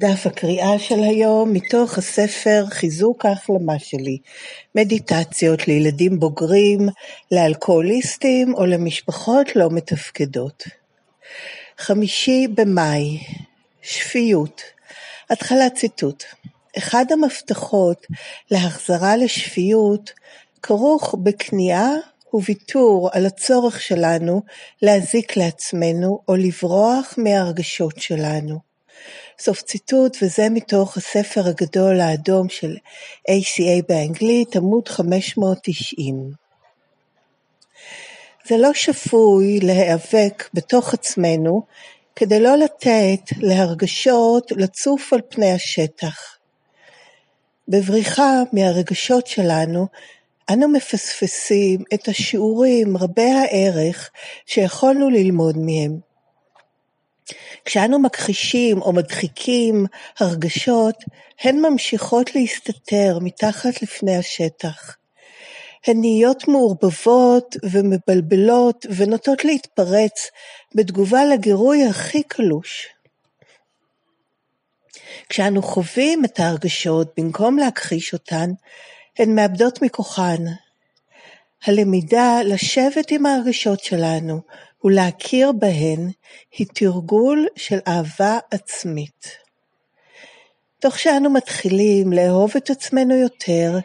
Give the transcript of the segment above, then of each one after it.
דף הקריאה של היום מתוך הספר חיזוק ההחלמה שלי, מדיטציות לילדים בוגרים, לאלכוהוליסטים או למשפחות לא מתפקדות. חמישי במאי, שפיות. התחלת ציטוט. אחד המפתחות להחזרה לשפיות כרוך בכניעה וויתור על הצורך שלנו להזיק לעצמנו או לברוח מהרגשות שלנו. סוף ציטוט, וזה מתוך הספר הגדול האדום של ACA באנגלית, עמוד 590. זה לא שפוי להיאבק בתוך עצמנו כדי לא לתת להרגשות לצוף על פני השטח. בבריחה מהרגשות שלנו, אנו מפספסים את השיעורים רבי הערך שיכולנו ללמוד מהם. כשאנו מכחישים או מדחיקים הרגשות, הן ממשיכות להסתתר מתחת לפני השטח. הן נהיות מעורבבות ומבלבלות ונוטות להתפרץ בתגובה לגירוי הכי קלוש. כשאנו חווים את ההרגשות במקום להכחיש אותן, הן מאבדות מכוחן. הלמידה לשבת עם ההרגשות שלנו ולהכיר בהן היא תרגול של אהבה עצמית. תוך שאנו מתחילים לאהוב את עצמנו יותר,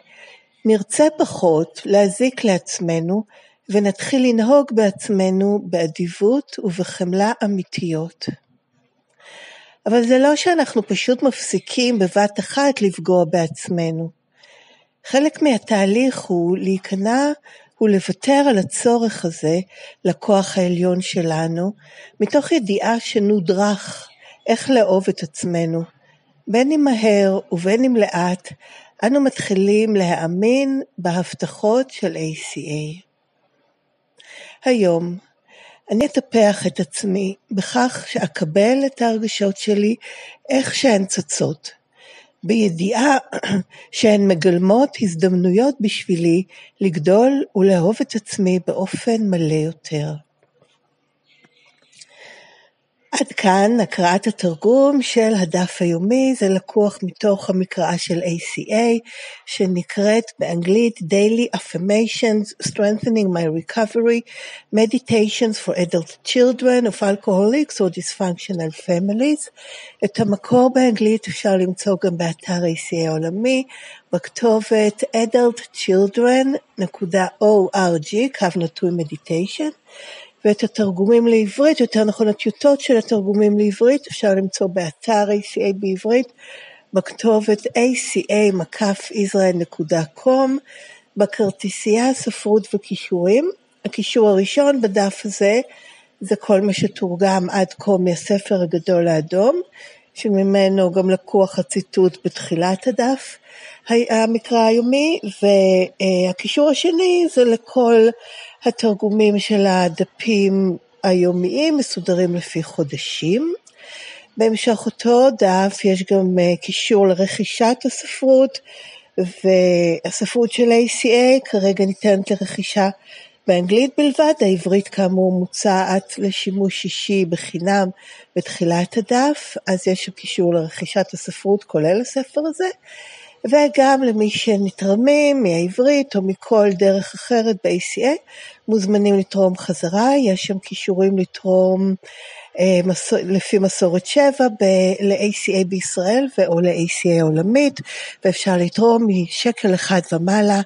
נרצה פחות להזיק לעצמנו ונתחיל לנהוג בעצמנו באדיבות ובחמלה אמיתיות. אבל זה לא שאנחנו פשוט מפסיקים בבת אחת לפגוע בעצמנו. חלק מהתהליך הוא להיכנע ולוותר על הצורך הזה לכוח העליון שלנו, מתוך ידיעה שנודרך איך לאהוב את עצמנו. בין אם מהר ובין אם לאט, אנו מתחילים להאמין בהבטחות של ACA. היום אני אטפח את עצמי בכך שאקבל את ההרגשות שלי איך שהן צצות, בידיעה שהן מגלמות הזדמנויות בשבילי לגדול ולאהוב את עצמי באופן מלא יותר. עד כאן הקראת התרגום של הדף היומי, זה לקוח מתוך המקראה של ACA שנקראת באנגלית Daily Affirmations Strengthening My Recovery Meditations for Adult Children of Alcoholics or Dysfunctional Families. את המקור באנגלית אפשר למצוא גם באתר ACA העולמי בכתובת adultchildren.org, קו נטוי meditation. ואת התרגומים לעברית, יותר נכון הטיוטות של התרגומים לעברית, אפשר למצוא באתר ACA בעברית, בכתובת aca-israel.com, בכרטיסייה ספרות וכישורים. הקישור הראשון בדף הזה זה כל מה שתורגם עד כה מהספר הגדול האדום, שממנו גם לקוח הציטוט בתחילת הדף המקרא היומי, והקישור השני זה לכל התרגומים של הדפים היומיים מסודרים לפי חודשים. בהמשך אותו דף יש גם אה, קישור לרכישת הספרות, והספרות של ACA כרגע ניתנת לרכישה באנגלית בלבד, העברית כאמור מוצעת לשימוש אישי בחינם בתחילת הדף, אז יש קישור לרכישת הספרות כולל הספר הזה. וגם למי שנתרמים מהעברית או מכל דרך אחרת ב-ACA, מוזמנים לתרום חזרה, יש שם כישורים לתרום אה, לפי מסורת 7 ל-ACA בישראל או ל-ACA העולמית, ואפשר לתרום משקל אחד ומעלה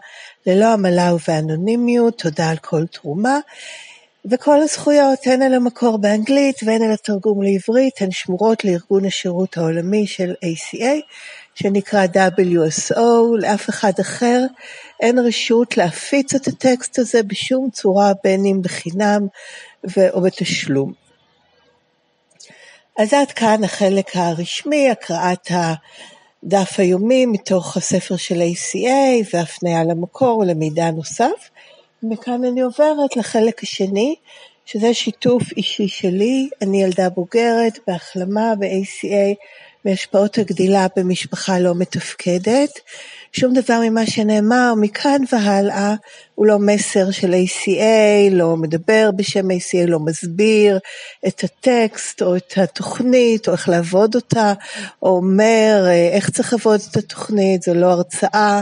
ללא עמלה ובאנונימיות, תודה על כל תרומה. וכל הזכויות, הן על המקור באנגלית והן על התרגום לעברית, הן שמורות לארגון השירות העולמי של ACA, שנקרא WSO, לאף אחד אחר אין רשות להפיץ את הטקסט הזה בשום צורה, בין אם בחינם או בתשלום. אז עד כאן החלק הרשמי, הקראת הדף היומי מתוך הספר של ACA והפניה למקור ולמידע נוסף. מכאן אני עוברת לחלק השני, שזה שיתוף אישי שלי. אני ילדה בוגרת בהחלמה ב-ACA מהשפעות הגדילה במשפחה לא מתפקדת. שום דבר ממה שנאמר מכאן והלאה הוא לא מסר של ACA, לא מדבר בשם ACA, לא מסביר את הטקסט או את התוכנית או איך לעבוד אותה, או אומר אה, איך צריך לעבוד את התוכנית, זו לא הרצאה,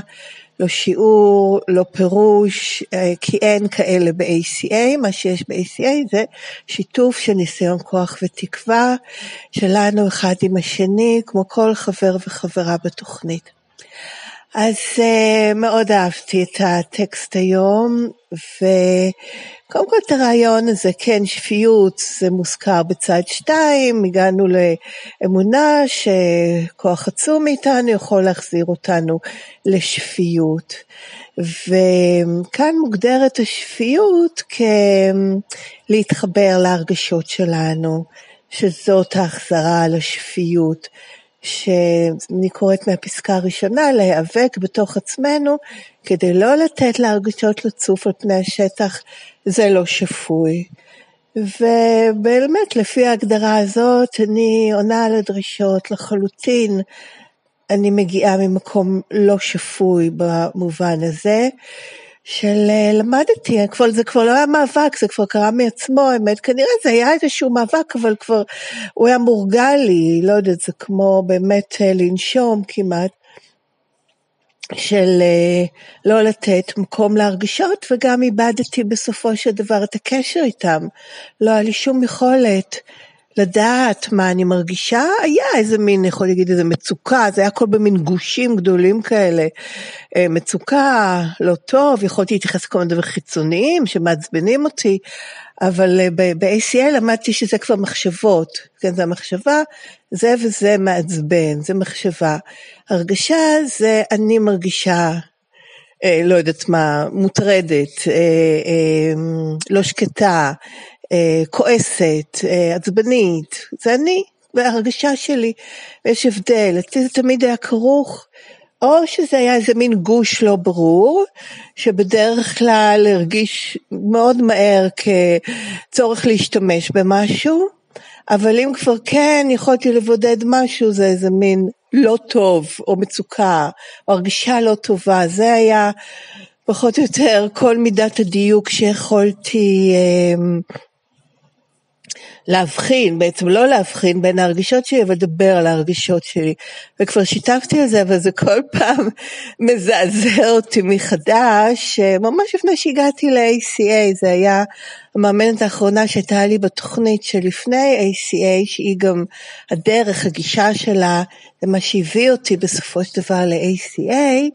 לא שיעור, לא פירוש, אה, כי אין כאלה ב-ACA, מה שיש ב-ACA זה שיתוף של ניסיון כוח ותקווה שלנו אחד עם השני, כמו כל חבר וחברה בתוכנית. אז uh, מאוד אהבתי את הטקסט היום, וקודם כל את הרעיון הזה, כן, שפיות זה מוזכר בצד שתיים, הגענו לאמונה שכוח עצום מאיתנו יכול להחזיר אותנו לשפיות. וכאן מוגדרת השפיות כלהתחבר להרגשות שלנו, שזאת ההחזרה לשפיות. שאני קוראת מהפסקה הראשונה, להיאבק בתוך עצמנו כדי לא לתת להרגשות לצוף על פני השטח, זה לא שפוי. ובאמת לפי ההגדרה הזאת אני עונה על הדרישות לחלוטין. אני מגיעה ממקום לא שפוי במובן הזה. של אה, למדתי, כבר, זה כבר לא היה מאבק, זה כבר קרה מעצמו, האמת, כנראה זה היה איזשהו מאבק, אבל כבר הוא היה מורגל לי, לא יודעת, זה כמו באמת אה, לנשום כמעט, של אה, לא לתת מקום להרגשות, וגם איבדתי בסופו של דבר את הקשר איתם. לא היה לי שום יכולת לדעת מה אני מרגישה, היה איזה מין, יכול להגיד איזה מצוקה, זה היה הכל במין גושים גדולים כאלה. אה, מצוקה, לא טוב, יכולתי להתייחס לכל מיני דברים חיצוניים שמעצבנים אותי, אבל אה, ב-ACL למדתי שזה כבר מחשבות, כן, זה המחשבה, זה וזה מעצבן, זה מחשבה. הרגשה זה אני מרגישה אה, לא יודעת מה, מוטרדת, לא שקטה, כועסת, אה, עצבנית, זה אני, והרגשה שלי, ויש הבדל, אצלי זה תמיד היה כרוך, או שזה היה איזה מין גוש לא ברור, שבדרך כלל הרגיש מאוד מהר כצורך להשתמש במשהו, אבל אם כבר כן יכולתי לבודד משהו, זה איזה מין לא טוב, או מצוקה, או הרגישה לא טובה, זה היה פחות או יותר כל מידת הדיוק שיכולתי אה, להבחין, בעצם לא להבחין בין ההרגישות שלי, אבל לדבר על ההרגישות שלי. וכבר שיתפתי על זה, אבל זה כל פעם מזעזע אותי מחדש. ממש לפני שהגעתי ל-ACA, זה היה המאמנת האחרונה שהייתה לי בתוכנית שלפני ACA, שהיא גם הדרך, הגישה שלה, זה מה שהביא אותי בסופו של דבר ל-ACA,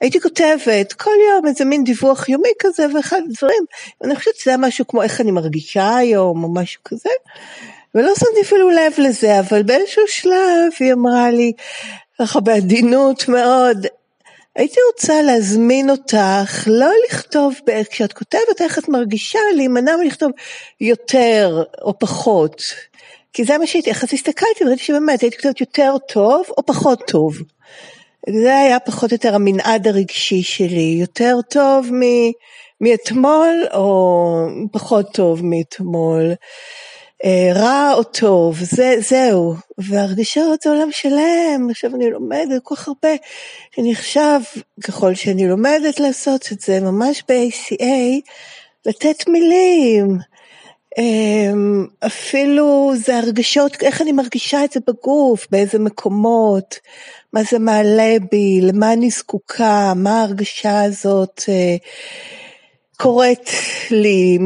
הייתי כותבת כל יום איזה מין דיווח יומי כזה, ואחד הדברים, אני חושבת שזה היה משהו כמו איך אני מרגישה היום, או משהו כזה, ולא שמתי אפילו לב לזה, אבל באיזשהו שלב היא אמרה לי, ככה בעדינות מאוד, הייתי רוצה להזמין אותך לא לכתוב, כשאת כותבת איך את מרגישה, להימנע מלכתוב יותר או פחות. כי זה מה שהייתי, איך אז הסתכלתי וראיתי שבאמת הייתי כותבת יותר טוב או פחות טוב. זה היה פחות או יותר המנעד הרגשי שלי, יותר טוב מאתמול או פחות טוב מאתמול. אה, רע או טוב, זה, זהו. והרגשות זה עולם שלם, עכשיו אני לומדת כל כך הרבה, אני עכשיו, ככל שאני לומדת לעשות את זה, ממש ב-ACA, לתת מילים. אמ, אפילו זה הרגשות, איך אני מרגישה את זה בגוף, באיזה מקומות, מה זה מעלה בי, למה אני זקוקה, מה ההרגשה הזאת. קוראת לי,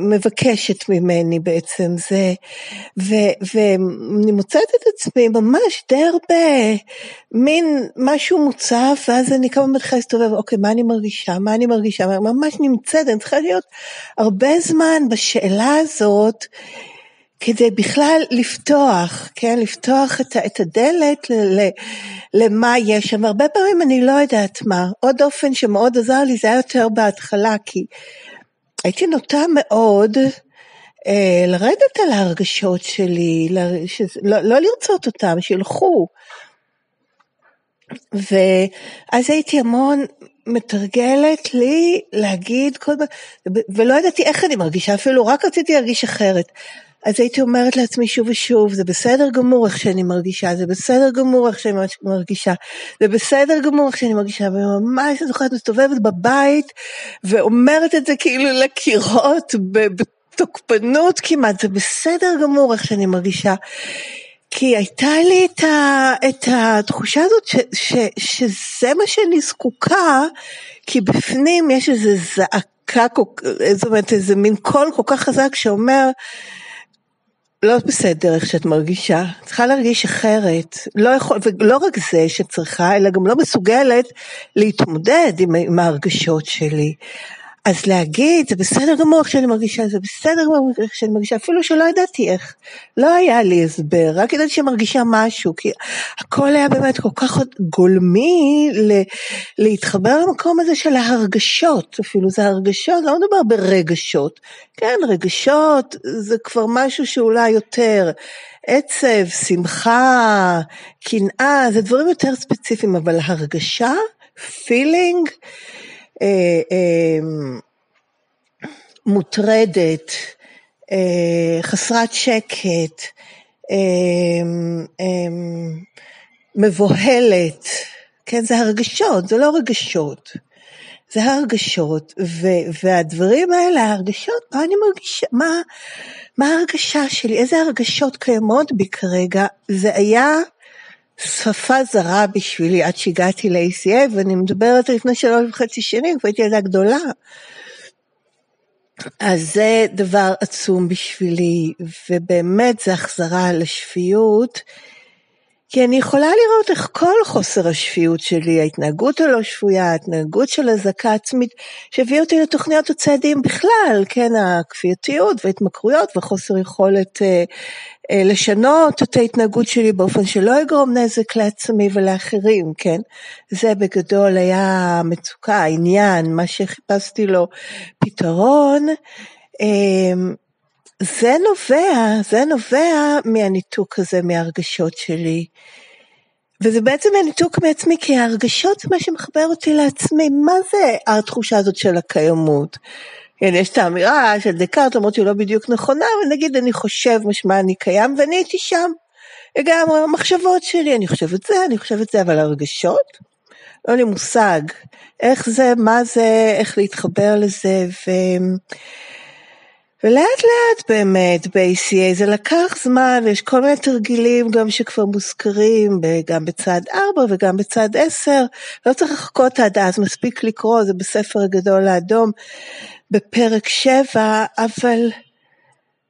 מבקשת ממני בעצם זה, ו, ואני מוצאת את עצמי ממש די הרבה, מין משהו מוצף, ואז אני כמה מתחילה להסתובב, אוקיי, מה אני מרגישה, מה אני מרגישה, ממש נמצאת, אני צריכה להיות הרבה זמן בשאלה הזאת, כדי בכלל לפתוח, כן, לפתוח את, את הדלת ל, ל, למה יש שם. הרבה פעמים אני לא יודעת מה. עוד אופן שמאוד עזר לי זה היה יותר בהתחלה, כי הייתי נוטה מאוד אה, לרדת על ההרגשות שלי, ל, שזה, לא, לא לרצות אותם, שילכו. ואז הייתי המון מתרגלת לי להגיד כל הזמן, ולא ידעתי איך אני מרגישה, אפילו רק רציתי להרגיש אחרת. אז הייתי אומרת לעצמי שוב ושוב, זה בסדר גמור איך שאני מרגישה, זה בסדר גמור איך שאני מרגישה, זה בסדר גמור איך שאני מרגישה, וממש אני זוכרת מסתובבת בבית ואומרת את זה כאילו לקירות בתוקפנות כמעט, זה בסדר גמור איך שאני מרגישה. כי הייתה לי את, ה, את התחושה הזאת ש, ש, שזה מה שאני זקוקה, כי בפנים יש איזו זעקה, זאת אומרת איזה מין קול כל כך חזק שאומר, לא בסדר איך שאת מרגישה, צריכה להרגיש אחרת, לא יכול, ולא רק זה שצריכה, אלא גם לא מסוגלת להתמודד עם, עם ההרגשות שלי. אז להגיד, זה בסדר גמור איך שאני מרגישה, זה בסדר גמור איך שאני מרגישה, אפילו שלא ידעתי איך. לא היה לי הסבר, רק ידעתי שאני מרגישה משהו, כי הכל היה באמת כל כך גולמי ל- להתחבר למקום הזה של ההרגשות, אפילו זה הרגשות, לא מדובר ברגשות. כן, רגשות זה כבר משהו שאולי יותר. עצב, שמחה, קנאה, זה דברים יותר ספציפיים, אבל הרגשה, פילינג, אה, מוטרדת, אה, חסרת שקט, מבוהלת, כן, זה הרגשות, זה לא רגשות. זה הרגשות, ו- והדברים האלה, ההרגשות, מה אני מרגישה, מה, מה ההרגשה שלי, איזה הרגשות קיימות בי כרגע, זה היה שפה זרה בשבילי עד שהגעתי ל-ACA, ואני מדברת לפני שלוש וחצי שנים, כבר הייתי ילדה גדולה. אז זה דבר עצום בשבילי, ובאמת זה החזרה לשפיות, כי אני יכולה לראות איך כל חוסר השפיות שלי, ההתנהגות הלא שפויה, ההתנהגות של אזעקה עצמית, שהביא אותי לתוכניות הצעדים בכלל, כן, הכפייתיות וההתמכרויות וחוסר יכולת אה, לשנות את ההתנהגות שלי באופן שלא יגרום נזק לעצמי ולאחרים, כן? זה בגדול היה המצוקה, העניין, מה שחיפשתי לו פתרון. אה, זה נובע, זה נובע מהניתוק הזה, מהרגשות שלי. וזה בעצם הניתוק מעצמי, כי ההרגשות זה מה שמחבר אותי לעצמי. מה זה התחושה הזאת של הקיימות? כן, יש את האמירה של דקארט, למרות שהיא לא בדיוק נכונה, אבל נגיד אני חושב משמע אני קיים, ואני הייתי שם. לגמרי, המחשבות שלי, אני חושבת זה, אני חושבת זה, אבל הרגשות? לא לי מושג. איך זה, מה זה, איך להתחבר לזה, ו... ולאט לאט באמת ב-ACA זה לקח זמן ויש כל מיני תרגילים גם שכבר מוזכרים גם בצד 4 וגם בצד 10, לא צריך לחכות עד אז, מספיק לקרוא, זה בספר הגדול האדום בפרק 7, אבל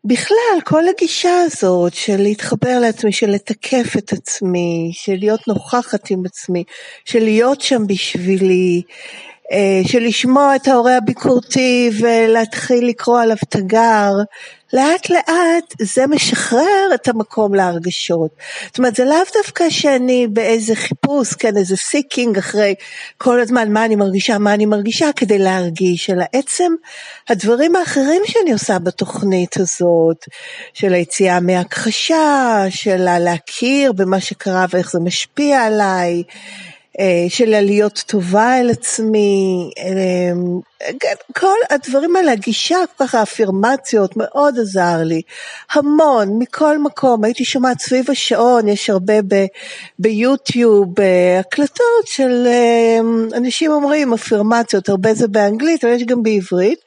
בכלל כל הגישה הזאת של להתחבר לעצמי, של לתקף את עצמי, של להיות נוכחת עם עצמי, של להיות שם בשבילי, של לשמוע את ההורה הביקורתי ולהתחיל לקרוא עליו תגר, לאט לאט זה משחרר את המקום להרגשות. זאת אומרת, זה לאו דווקא שאני באיזה חיפוש, כן, איזה seeking אחרי כל הזמן מה אני מרגישה, מה אני מרגישה, כדי להרגיש, אלא עצם הדברים האחרים שאני עושה בתוכנית הזאת, של היציאה מהכחשה, של להכיר במה שקרה ואיך זה משפיע עליי, אה, של להיות טובה אל עצמי, אה, כל הדברים האלה, הגישה, כל כך האפירמציות, מאוד עזר לי. המון, מכל מקום, הייתי שומעת סביב השעון, יש הרבה ב, ביוטיוב אה, הקלטות של אנשים אומרים אפירמציות, הרבה זה באנגלית, אבל יש גם בעברית.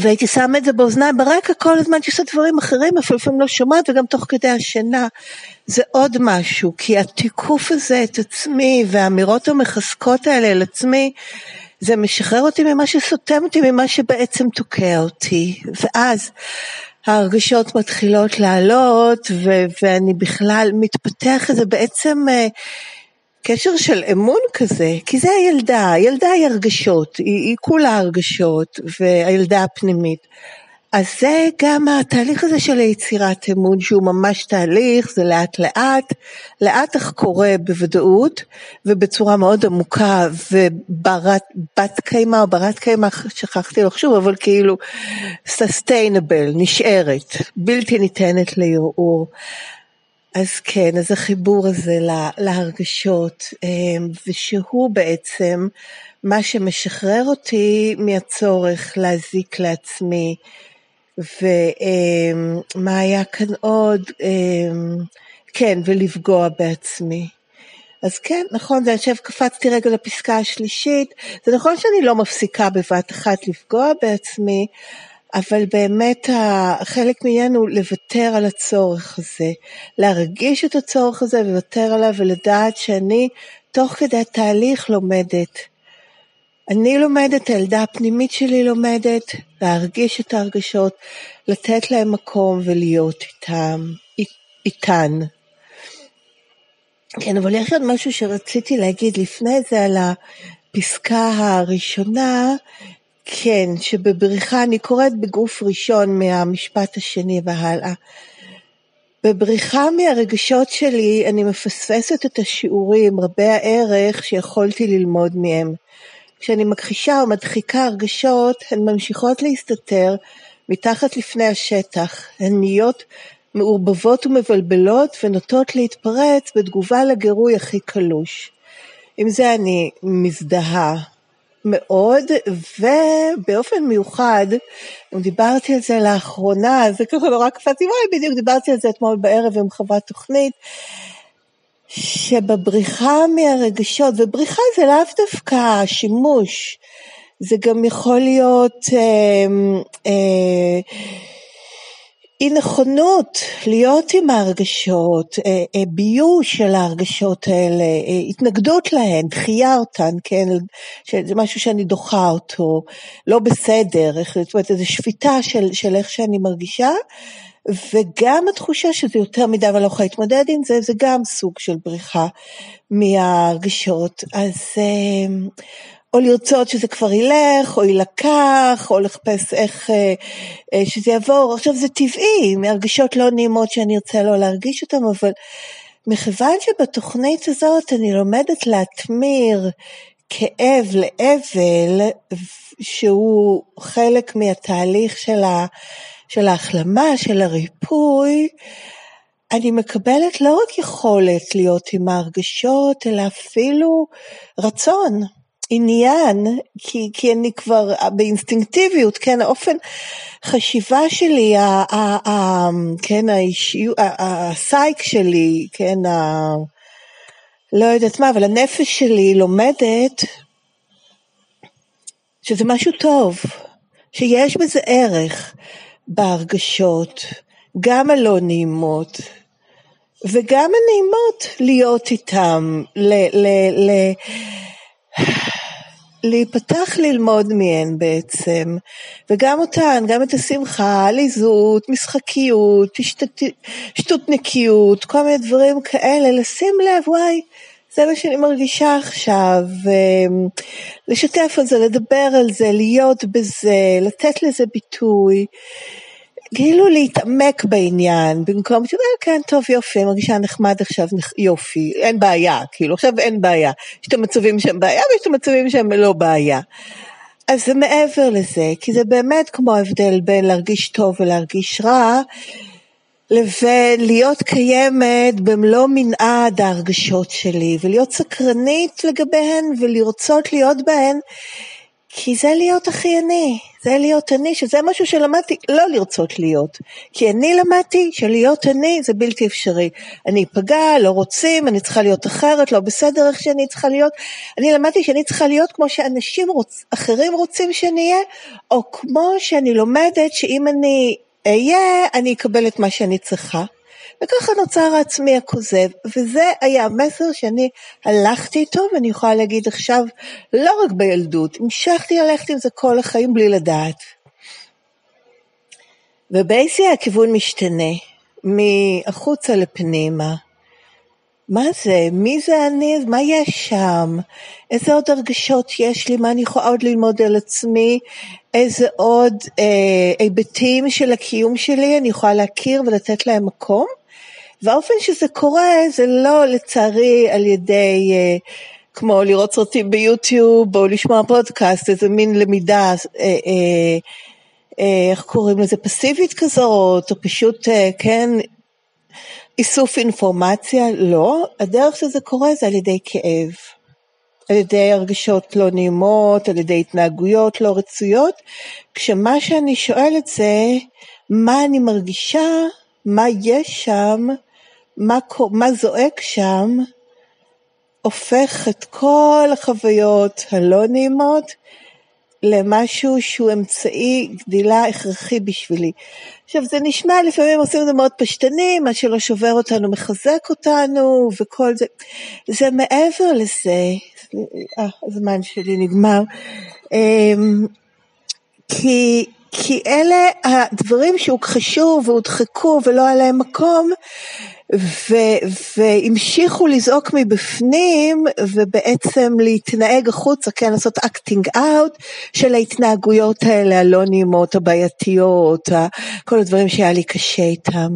והייתי שמה את זה באוזניים ברקע כל הזמן שעושה דברים אחרים, אפילו לפעמים לא שומעת וגם תוך כדי השינה. זה עוד משהו, כי התיקוף הזה את עצמי והאמירות המחזקות האלה על עצמי, זה משחרר אותי ממה שסותם אותי, ממה שבעצם תוקע אותי. ואז ההרגשות מתחילות לעלות, ואני בכלל מתפתח איזה בעצם... uh, קשר של אמון כזה, כי זה הילדה, הילדה היא הרגשות, היא, היא כולה הרגשות, והילדה הפנימית. אז זה גם התהליך הזה של היצירת אמון שהוא ממש תהליך, זה לאט לאט, לאט אך קורה בוודאות ובצורה מאוד עמוקה ובת קיימא או ברת קיימא, שכחתי לחשוב, אבל כאילו sustainable, נשארת, בלתי ניתנת לערעור. אז כן, אז החיבור הזה להרגשות, אמ, ושהוא בעצם מה שמשחרר אותי מהצורך להזיק לעצמי, ומה היה כאן עוד? כן, ולפגוע בעצמי. אז כן, נכון, זה עכשיו קפצתי רגע לפסקה השלישית, זה נכון שאני לא מפסיקה בבת אחת לפגוע בעצמי, אבל באמת חלק מעניין הוא לוותר על הצורך הזה, להרגיש את הצורך הזה ולוותר עליו ולדעת שאני תוך כדי התהליך לומדת. אני לומדת, הילדה הפנימית שלי לומדת, להרגיש את ההרגשות, לתת להם מקום ולהיות איתם, איתן. כן, אבל יש עוד משהו שרציתי להגיד לפני זה על הפסקה הראשונה, כן, שבבריחה, אני קוראת בגוף ראשון מהמשפט השני והלאה. בבריחה מהרגשות שלי אני מפספסת את השיעורים רבי הערך שיכולתי ללמוד מהם. כשאני מכחישה או מדחיקה הרגשות, הן ממשיכות להסתתר מתחת לפני השטח. הן נהיות מעורבבות ומבלבלות ונוטות להתפרץ בתגובה לגירוי הכי קלוש. עם זה אני מזדהה מאוד, ובאופן מיוחד, דיברתי על זה לאחרונה, זה ככה נורא קפצתי, וואי, בדיוק דיברתי על זה אתמול בערב עם חברת תוכנית, שבבריחה מהרגשות, ובריחה זה לאו דווקא שימוש, זה גם יכול להיות אה, אה, אי נכונות להיות עם ההרגשות, אה, אה, ביוש של ההרגשות האלה, אה, התנגדות להן, דחייה אותן, כן, זה משהו שאני דוחה אותו, לא בסדר, זאת אומרת איזו שפיטה של, של איך שאני מרגישה, וגם התחושה שזה יותר מדי ואני לא יכולה להתמודד עם זה, זה גם סוג של בריחה מהרגשות. אז או לרצות שזה כבר ילך, או יילקח, או לחפש איך אה, אה, שזה יעבור. עכשיו זה טבעי, מהרגשות לא נעימות שאני ארצה לא להרגיש אותן, אבל מכיוון שבתוכנית הזאת אני לומדת להתמיר כאב לאבל, שהוא חלק מהתהליך של, ה, של ההחלמה, של הריפוי, אני מקבלת לא רק יכולת להיות עם ההרגשות, אלא אפילו רצון. עניין, כי, כי אני כבר באינסטינקטיביות, כן, האופן חשיבה שלי, ה, ה, ה, כן, האישיות, הסייק שלי, כן, ה, לא יודעת מה, אבל הנפש שלי לומדת שזה משהו טוב, שיש בזה ערך בהרגשות, גם הלא נעימות. וגם הנעימות להיות איתם, ל, ל, ל, להיפתח ללמוד מהן בעצם, וגם אותן, גם את השמחה, עליזות, משחקיות, שטותניקיות, כל מיני דברים כאלה, לשים לב, וואי, זה מה שאני מרגישה עכשיו, לשתף על זה, לדבר על זה, להיות בזה, לתת לזה ביטוי. כאילו להתעמק בעניין, במקום שאומר, כן, טוב, יופי, מרגישה נחמד עכשיו, יופי, אין בעיה, כאילו, עכשיו אין בעיה. יש את המצבים שהם בעיה ויש את המצבים שהם לא בעיה. אז זה מעבר לזה, כי זה באמת כמו ההבדל בין להרגיש טוב ולהרגיש רע, לבין להיות קיימת במלוא מנעד ההרגשות שלי, ולהיות סקרנית לגביהן ולרצות להיות בהן, כי זה להיות הכי אני, זה להיות אני, שזה משהו שלמדתי לא לרצות להיות. כי אני למדתי שלהיות אני זה בלתי אפשרי. אני אפגע, לא רוצים, אני צריכה להיות אחרת, לא בסדר איך שאני צריכה להיות. אני למדתי שאני צריכה להיות כמו שאנשים רוצ, אחרים רוצים שאני אהיה, או כמו שאני לומדת שאם אני אהיה, אני אקבל את מה שאני צריכה. וככה נוצר העצמי הכוזב, וזה היה המסר שאני הלכתי איתו, ואני יכולה להגיד עכשיו, לא רק בילדות, המשכתי ללכת עם זה כל החיים בלי לדעת. ובאיזי הכיוון משתנה, מהחוצה לפנימה. מה זה? מי זה אני? מה יש שם? איזה עוד הרגשות יש לי? מה אני יכולה עוד ללמוד על עצמי? איזה עוד אה, היבטים של הקיום שלי אני יכולה להכיר ולתת להם מקום? והאופן שזה קורה זה לא לצערי על ידי אה, כמו לראות סרטים ביוטיוב או לשמוע פודקאסט, איזה מין למידה, אה, אה, אה, איך קוראים לזה, פסיבית כזאת, או פשוט, אה, כן, איסוף אינפורמציה, לא, הדרך שזה קורה זה על ידי כאב, על ידי הרגשות לא נעימות, על ידי התנהגויות לא רצויות, כשמה שאני שואלת זה, מה אני מרגישה, מה יש שם, מה, מה זועק שם, הופך את כל החוויות הלא נעימות למשהו שהוא אמצעי גדילה הכרחי בשבילי. עכשיו זה נשמע לפעמים עושים את זה מאוד פשטני, מה שלא שובר אותנו מחזק אותנו וכל זה, זה מעבר לזה, אה, הזמן שלי נגמר, אמ, כי, כי אלה הדברים שהוכחשו והודחקו ולא היה להם מקום, ו- והמשיכו לזעוק מבפנים ובעצם להתנהג החוצה, כן, לעשות acting out של ההתנהגויות האלה הלא נעימות, הבעייתיות, כל הדברים שהיה לי קשה איתם.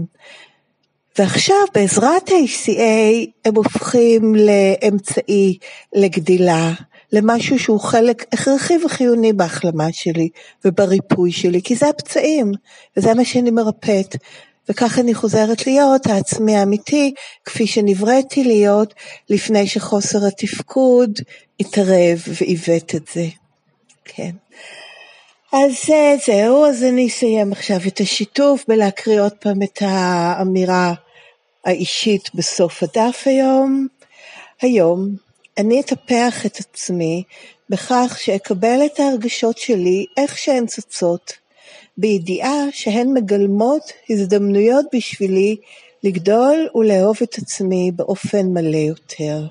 ועכשיו בעזרת ה-ACA הם הופכים לאמצעי לגדילה, למשהו שהוא חלק הכרחי וחיוני בהחלמה שלי ובריפוי שלי, כי זה הפצעים, וזה מה שאני מרפאת. וכך אני חוזרת להיות העצמי האמיתי, כפי שנבראתי להיות, לפני שחוסר התפקוד התערב ועיוות את זה. כן. אז אה, זהו, אז אני אסיים עכשיו את השיתוף בלהקריא עוד פעם את האמירה האישית בסוף הדף היום. היום אני אטפח את עצמי בכך שאקבל את ההרגשות שלי איך שהן צצות, בידיעה שהן מגלמות הזדמנויות בשבילי לגדול ולאהוב את עצמי באופן מלא יותר.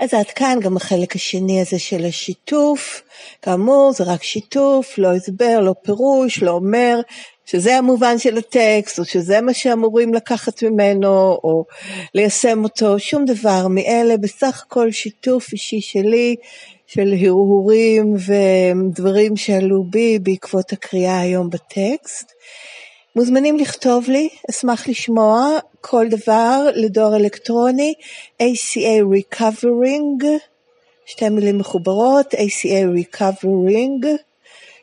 אז עד כאן גם החלק השני הזה של השיתוף. כאמור, זה רק שיתוף, לא הסבר, לא פירוש, לא אומר שזה המובן של הטקסט, או שזה מה שאמורים לקחת ממנו, או ליישם אותו, שום דבר מאלה, בסך הכל שיתוף אישי שלי של הרהורים ודברים שעלו בי בעקבות הקריאה היום בטקסט. מוזמנים לכתוב לי, אשמח לשמוע כל דבר לדואר אלקטרוני ACA Recovering, שתי מילים מחוברות, ACA Recovering,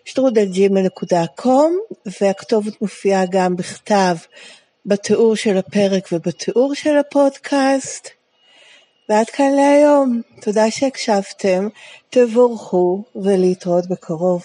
שטרודלג'ימל.קום, והכתובת מופיעה גם בכתב בתיאור של הפרק ובתיאור של הפודקאסט. ועד כאן להיום. תודה שהקשבתם, תבורכו ולהתראות בקרוב.